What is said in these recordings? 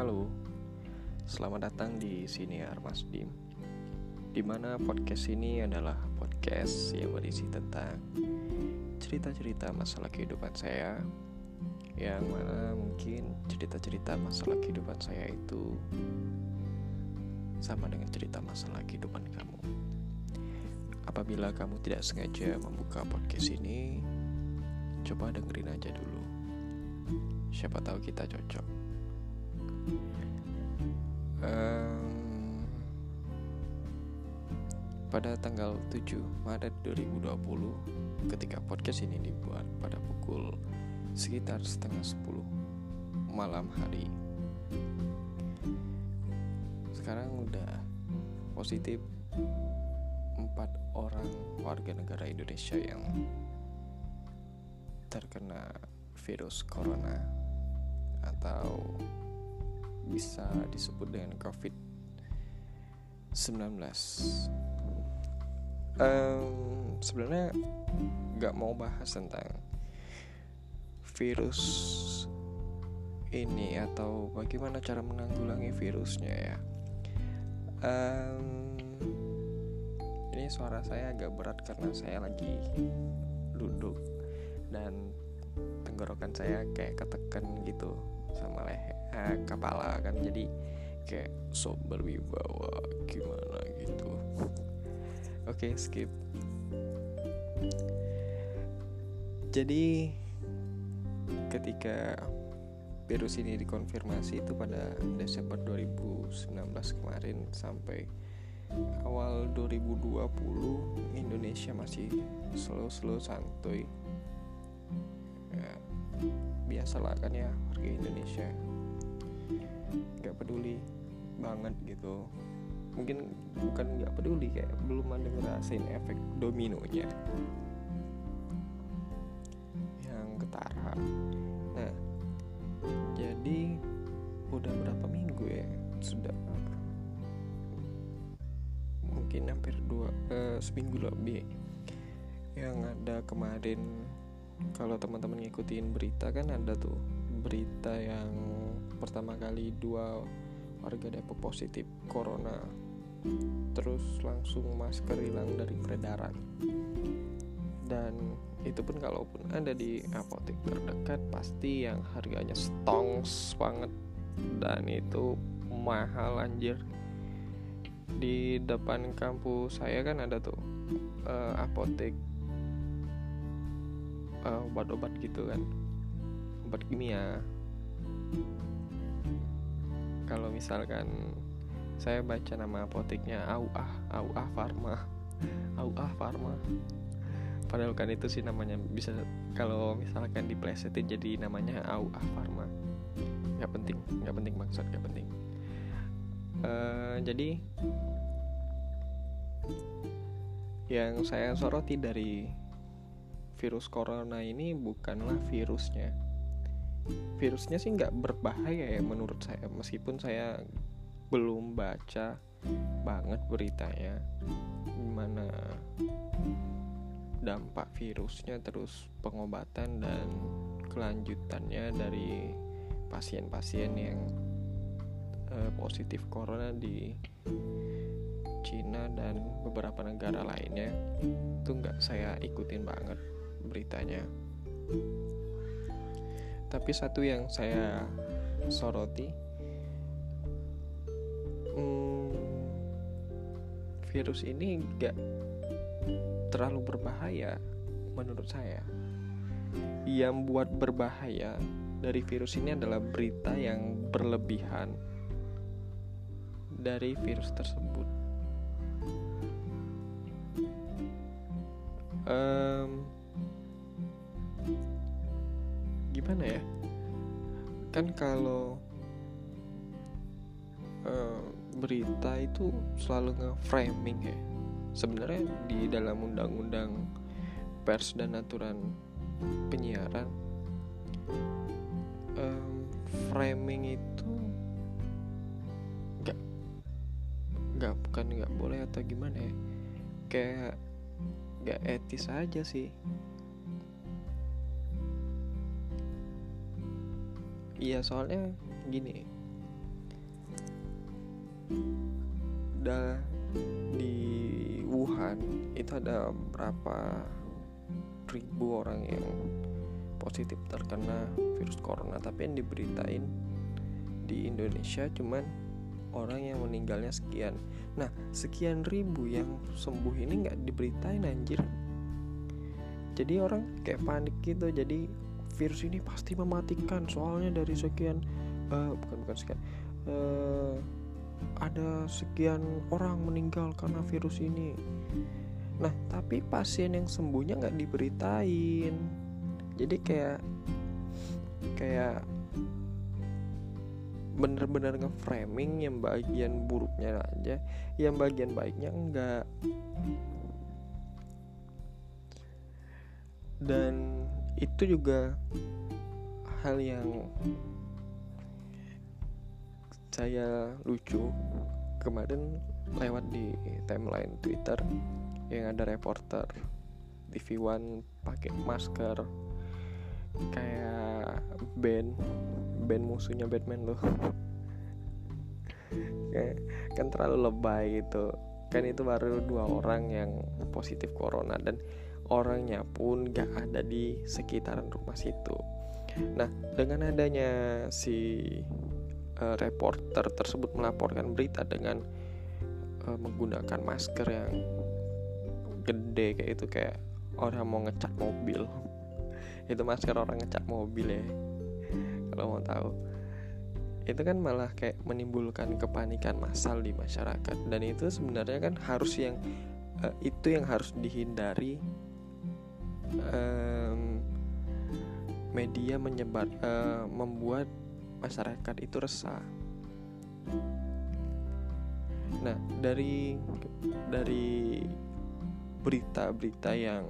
Halo, selamat datang di Siniar Mas Dim. Di mana podcast ini adalah podcast yang berisi tentang cerita-cerita masalah kehidupan saya Yang mana mungkin cerita-cerita masalah kehidupan saya itu sama dengan cerita masalah kehidupan kamu. Apabila kamu tidak sengaja membuka podcast ini, coba dengerin aja dulu. Siapa tahu kita cocok pada tanggal 7 Maret 2020 ketika podcast ini dibuat pada pukul sekitar setengah 10 malam hari. Sekarang udah positif empat orang warga negara Indonesia yang terkena virus corona atau bisa disebut dengan COVID-19. Um, sebenarnya nggak mau bahas tentang virus ini atau bagaimana cara menanggulangi virusnya ya. Um, ini suara saya agak berat karena saya lagi duduk dan tenggorokan saya kayak ketekan gitu sama leher eh, kepala kan. Jadi kayak sok berwibawa gimana gitu. Oke okay, skip. Jadi ketika virus ini dikonfirmasi itu pada Desember 2019 kemarin sampai awal 2020 Indonesia masih slow-slow santuy. Ya, biasalah kan ya warga Indonesia. Nggak peduli banget gitu. Mungkin bukan nggak peduli kayak belum ada ngerasain efek dominonya. Yang ketara. Nah jadi udah berapa minggu ya? Sudah. Mungkin hampir dua uh, seminggu lebih yang ada kemarin kalau teman-teman ngikutin berita kan ada tuh berita yang pertama kali dua warga Depok positif corona. Terus langsung masker hilang dari peredaran. Dan itu pun kalaupun ada di apotek terdekat pasti yang harganya stongs banget. Dan itu mahal anjir. Di depan kampus saya kan ada tuh uh, apotek uh, obat-obat gitu kan. Obat kimia. Kalau misalkan saya baca nama apoteknya Auah Auah Pharma. Auah Pharma. Padahal kan itu sih namanya bisa kalau misalkan diplesetin jadi namanya Auah Pharma. Nggak penting nggak penting maksud nggak penting. Uh, jadi yang saya soroti dari virus corona ini bukanlah virusnya. Virusnya sih nggak berbahaya ya menurut saya meskipun saya belum baca banget beritanya gimana dampak virusnya terus pengobatan dan kelanjutannya dari pasien-pasien yang uh, positif corona di Cina dan beberapa negara lainnya itu nggak saya ikutin banget beritanya. Tapi satu yang saya soroti, hmm, virus ini gak terlalu berbahaya menurut saya. Yang buat berbahaya dari virus ini adalah berita yang berlebihan dari virus tersebut. Um, gimana ya? Kan kalau uh, berita itu selalu nge-framing ya. Sebenarnya di dalam undang-undang pers dan aturan penyiaran um, framing itu nggak nggak bukan nggak boleh atau gimana ya? Kayak nggak etis aja sih Iya soalnya gini. Da, di Wuhan itu ada berapa ribu orang yang positif terkena virus corona. Tapi yang diberitain di Indonesia cuman orang yang meninggalnya sekian. Nah sekian ribu yang sembuh ini nggak diberitain anjir. Jadi orang kayak panik gitu. Jadi virus ini pasti mematikan. Soalnya dari sekian uh, bukan bukan sekian uh, ada sekian orang meninggal karena virus ini. Nah tapi pasien yang sembuhnya nggak diberitain. Jadi kayak kayak bener-bener nge-framing yang bagian buruknya aja yang bagian baiknya enggak dan itu juga hal yang saya lucu. Kemarin lewat di timeline Twitter yang ada reporter TV One pakai masker kayak band band musuhnya Batman loh. Kan terlalu lebay gitu. Kan itu baru dua orang yang positif corona dan orangnya pun gak ada di sekitaran rumah situ. Nah dengan adanya si uh, reporter tersebut melaporkan berita dengan uh, menggunakan masker yang gede kayak itu kayak orang mau ngecat mobil. Itu masker orang ngecat mobil ya kalau mau tahu. Itu kan malah kayak menimbulkan kepanikan massal di masyarakat. Dan itu sebenarnya kan harus yang uh, itu yang harus dihindari um, media menyebar uh, membuat masyarakat itu resah. Nah, dari dari berita-berita yang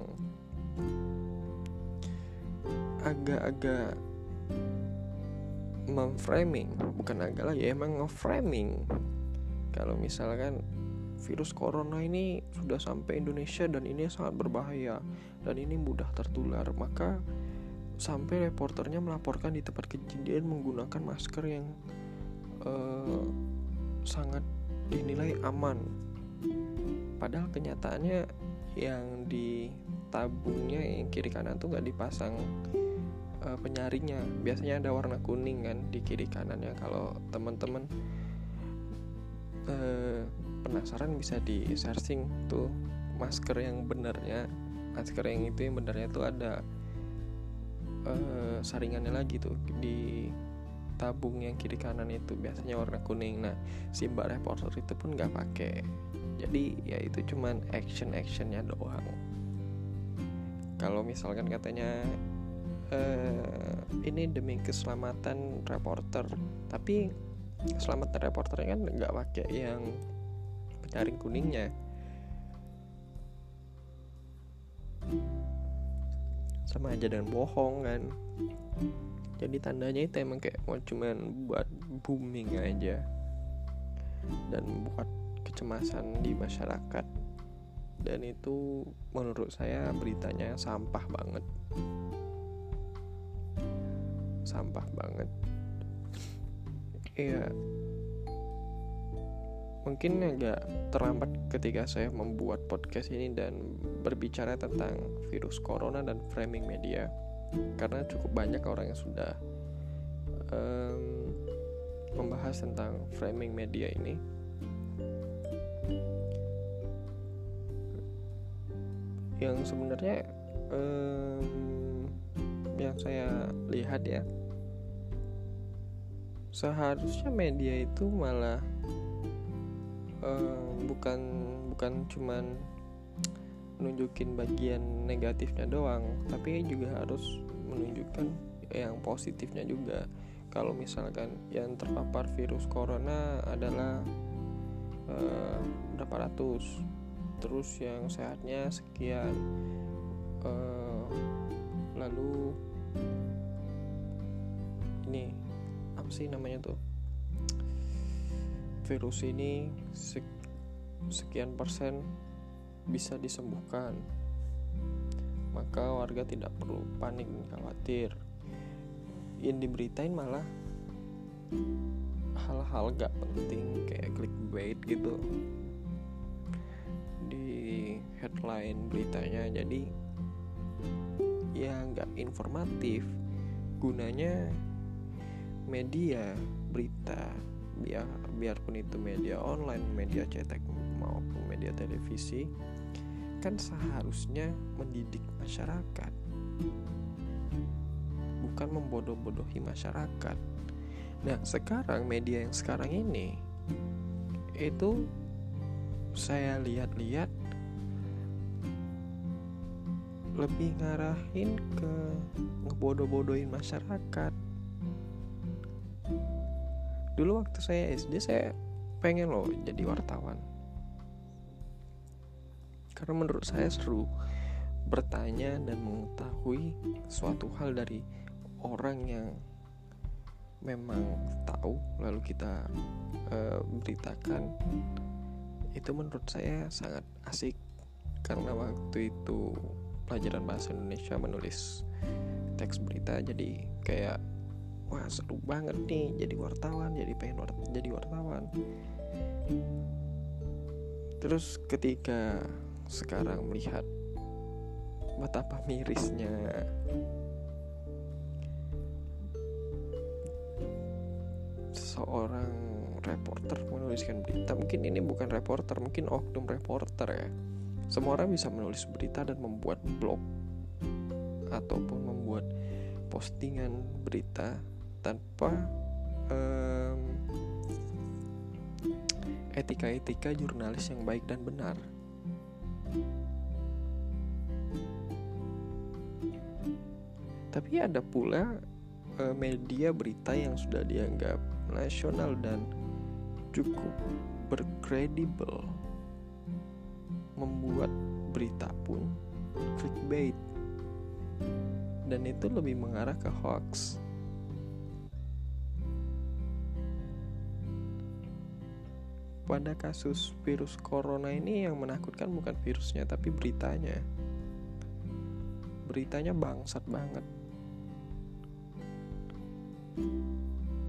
agak-agak memframing, bukan agak lah ya emang nge-framing. Kalau misalkan virus corona ini sudah sampai Indonesia dan ini sangat berbahaya dan ini mudah tertular, maka sampai reporternya melaporkan di tempat kejadian menggunakan masker yang uh, sangat dinilai aman. Padahal kenyataannya yang di tabungnya yang kiri kanan tuh nggak dipasang uh, penyaringnya. Biasanya ada warna kuning kan di kiri kanannya. Kalau teman-teman uh, penasaran bisa di searching tuh masker yang benarnya masker yang itu yang benarnya tuh ada uh, saringannya lagi tuh di tabung yang kiri kanan itu biasanya warna kuning. Nah si mbak reporter itu pun nggak pakai. Jadi ya itu cuman action actionnya doang. Kalau misalkan katanya uh, ini demi keselamatan reporter tapi keselamatan reporternya kan nggak pakai yang penyaring kuningnya. Sama aja dengan bohong kan. Jadi tandanya itu emang kayak mau cuman buat booming aja. Dan buat kecemasan di masyarakat. Dan itu menurut saya beritanya sampah banget. Sampah banget. Iya mungkin agak terlambat ketika saya membuat podcast ini dan berbicara tentang virus corona dan framing media. Karena cukup banyak orang yang sudah um, membahas tentang framing media ini. Yang sebenarnya um, yang saya lihat ya seharusnya media itu malah uh, bukan bukan cuman nunjukin bagian negatifnya doang tapi juga harus menunjukkan yang positifnya juga. Kalau misalkan yang terpapar virus corona adalah uh, berapa ratus terus yang sehatnya sekian uh, lalu ini apa sih namanya tuh virus ini sekian persen bisa disembuhkan. Maka warga tidak perlu panik dan khawatir. Yang diberitain malah hal-hal gak penting kayak clickbait gitu. Di headline beritanya jadi ya nggak informatif. Gunanya media berita biar biarpun itu media online media cetak maupun media televisi kan seharusnya mendidik masyarakat. Bukan membodoh-bodohi masyarakat. Nah sekarang media yang sekarang ini itu saya lihat-lihat lebih ngarahin ke ngebodoh-bodohin masyarakat dulu waktu saya SD saya pengen loh jadi wartawan. Karena menurut saya seru bertanya dan mengetahui suatu hal dari orang yang memang tahu lalu kita uh, beritakan itu menurut saya sangat asik. Karena waktu itu pelajaran bahasa Indonesia menulis teks berita jadi kayak wah seru banget nih jadi wartawan jadi pengen wart jadi wartawan. Terus ketika sekarang melihat betapa mirisnya seorang reporter menuliskan berita mungkin ini bukan reporter mungkin oknum reporter ya. Semua orang bisa menulis berita dan membuat blog ataupun membuat postingan berita tanpa etika-etika jurnalis yang baik dan benar. Tapi ada pula uh, media berita yang sudah dianggap nasional dan cukup berkredibel membuat berita pun clickbait. Dan itu lebih mengarah ke hoax pada kasus virus corona ini yang menakutkan bukan virusnya tapi beritanya. Beritanya bangsat banget.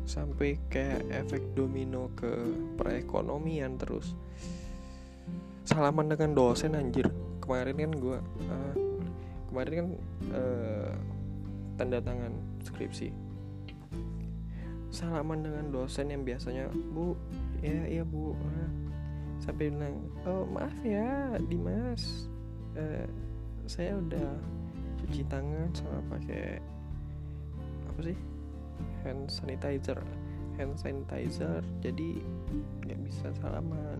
Sampai kayak efek domino ke perekonomian terus. Salaman dengan dosen anjir. Kemarin kan gue uh, kemarin kan uh, tanda tangan skripsi. Salaman dengan dosen yang biasanya bu ya iya bu. Sampai bilang oh maaf ya Dimas. Uh, saya udah cuci tangan sama pakai apa sih hand sanitizer hand sanitizer. Jadi nggak bisa salaman.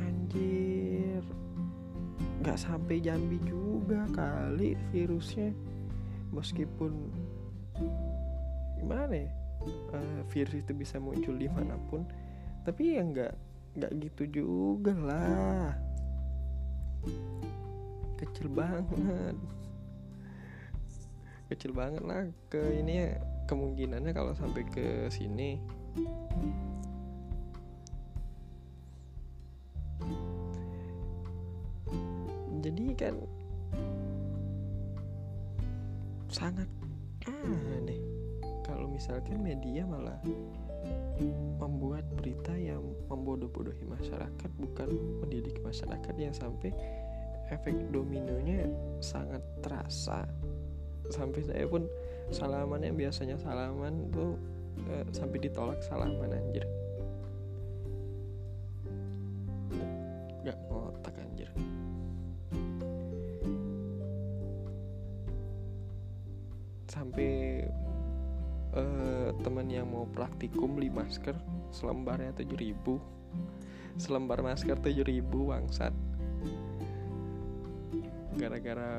Anjir. Nggak sampai Jambi juga kali virusnya. Meskipun gimana ya uh, virus itu bisa muncul di mana pun. Tapi ya nggak nggak gitu juga lah. Kecil banget. Kecil banget lah ke ini ya kemungkinannya kalau sampai ke sini. Jadi kan sangat kalau misalkan media malah membuat berita yang membodoh-bodohi masyarakat bukan mendidik masyarakat yang sampai efek dominonya sangat terasa. Sampai saya pun salaman yang biasanya salaman tuh uh, sampai ditolak salaman anjir. Gak ngotak uh, teman yang mau praktikum beli masker selembarnya tujuh ribu. Selembar masker tujuh ribu bangsat. Gara-gara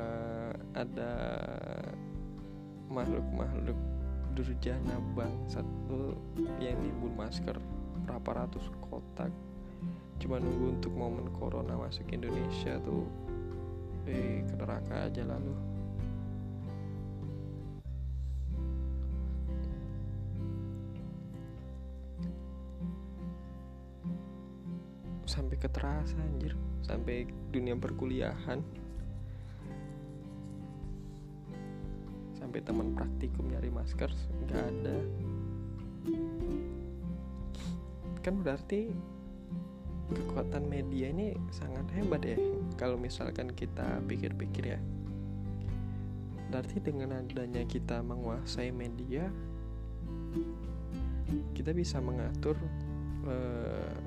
ada makhluk-makhluk durjana bang satu yang nimbun masker berapa ratus kotak. Cuma nunggu untuk momen corona masuk Indonesia tuh eh ke neraka aja lalu sampai keterasa anjir. Sampai dunia perkuliahan. Sampai teman praktikum nyari masker nggak ada. Kan berarti kekuatan media ini sangat hebat ya kalau misalkan kita pikir-pikir ya. Berarti dengan adanya kita menguasai media kita bisa mengatur eh,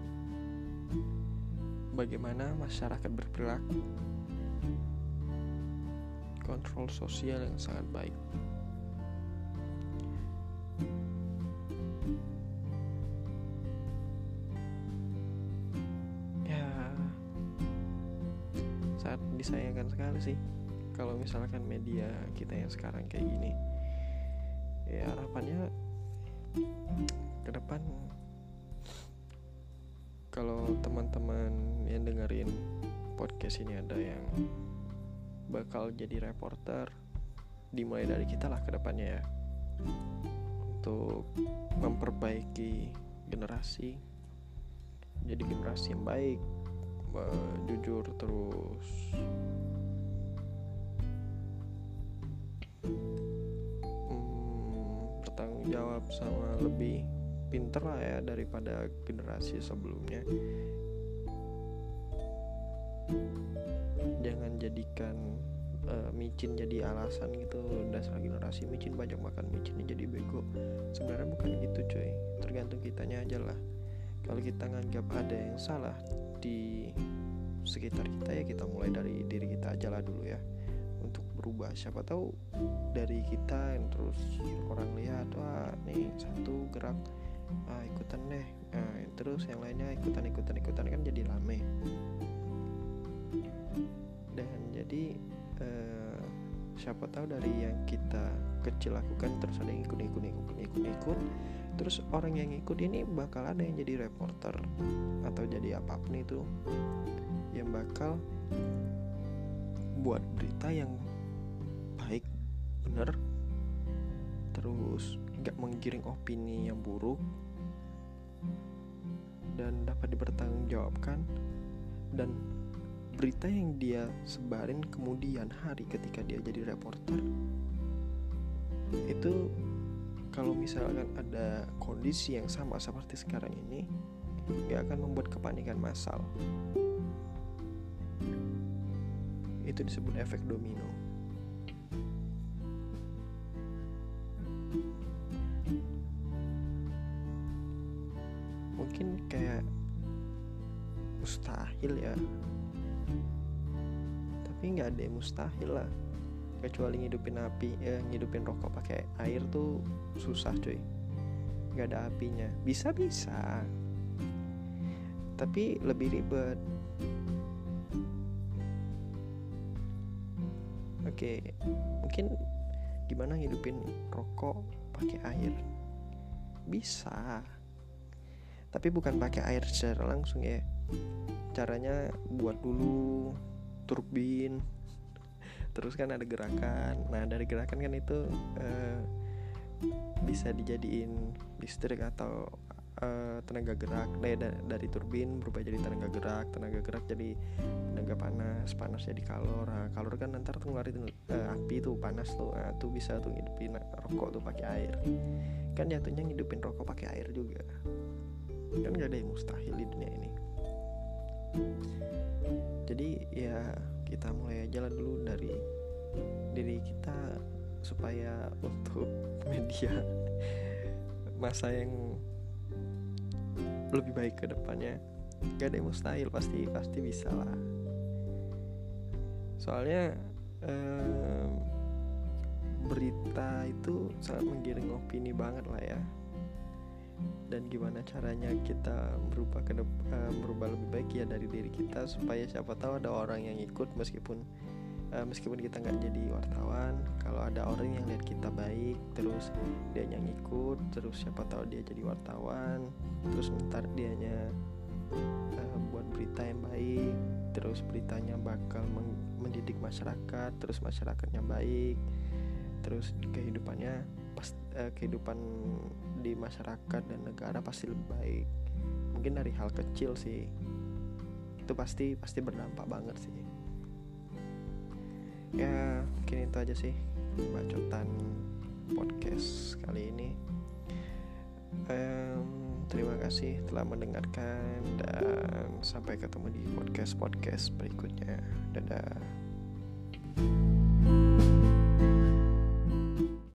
bagaimana masyarakat berperilaku. Kontrol sosial yang sangat baik. Ya saat disayangkan sekali sih kalau misalkan media kita yang sekarang kayak gini. Ya harapannya podcast ini ada yang bakal jadi reporter dimulai dari kita lah ke depannya ya. Untuk memperbaiki generasi jadi generasi yang baik jujur terus. Hmm, bertanggung jawab sama lebih pinter lah ya daripada generasi sebelumnya jangan jadikan uh, micin jadi alasan gitu. Dasar generasi micin banyak makan micin jadi bego. Sebenarnya bukan gitu cuy. Tergantung kitanya aja lah. Kalau kita nganggap ada yang salah di sekitar kita ya kita mulai dari diri kita aja lah dulu ya. Untuk berubah. Siapa tahu dari kita yang terus orang lihat wah nih satu gerak ah, ikutan deh. Nah, terus yang lainnya ikutan ikutan ikutan kan jadi rame jadi eh, siapa tahu dari yang kita kecil lakukan terus ada yang ikut ikut ikut ikut ikut. Terus orang yang ikut ini bakal ada yang jadi reporter atau jadi apa pun itu yang bakal buat berita yang baik bener. Terus gak menggiring opini yang buruk. Dan dapat dipertanggungjawabkan. Dan berita yang dia sebarin kemudian hari ketika dia jadi reporter? Itu kalau misalkan ada kondisi yang sama seperti sekarang ini dia akan membuat kepanikan massal. Itu disebut efek domino. Mungkin kayak mustahil ya tapi nggak ada yang mustahil lah. Kecuali ngidupin api ya ngidupin rokok pakai air tuh susah cuy. Nggak ada apinya. Bisa bisa tapi lebih ribet. Oke mungkin gimana ngidupin rokok pakai air? Bisa. Tapi bukan pakai air secara langsung ya. Caranya buat dulu turbin. Terus kan ada gerakan. Nah dari gerakan kan itu uh, bisa dijadiin listrik atau uh, tenaga gerak. Dari, dari turbin berubah jadi tenaga gerak. Tenaga gerak jadi tenaga panas panas jadi kalor. Nah, kalor kan nanti tuh ngeluarin uh, api tuh panas tuh. Nah, tuh bisa tuh ngidupin rokok tuh pakai air. Kan jatuhnya ngidupin rokok pakai air juga. Kan gak ada yang mustahil di dunia ini jadi ya kita mulai aja lah dulu dari diri kita supaya untuk media masa yang lebih baik ke depannya gak ada yang mustahil pasti pasti bisa lah. Soalnya eh, berita itu sangat menggiring opini banget lah ya dan gimana caranya kita berubah ke uh, berubah lebih baik ya dari diri kita supaya siapa tahu ada orang yang ikut meskipun uh, meskipun kita nggak jadi wartawan. Kalau ada orang yang lihat kita baik terus dia yang ikut terus siapa tahu dia jadi wartawan terus ntar dianya uh, buat berita yang baik terus beritanya bakal mendidik masyarakat terus masyarakatnya baik terus kehidupannya pas uh, kehidupan di masyarakat dan negara pasti lebih baik. Mungkin dari hal kecil sih. Itu pasti pasti berdampak banget sih. Ya mungkin itu aja sih bacotan podcast kali ini. Um, terima kasih telah mendengarkan dan sampai ketemu di podcast podcast berikutnya. Dadah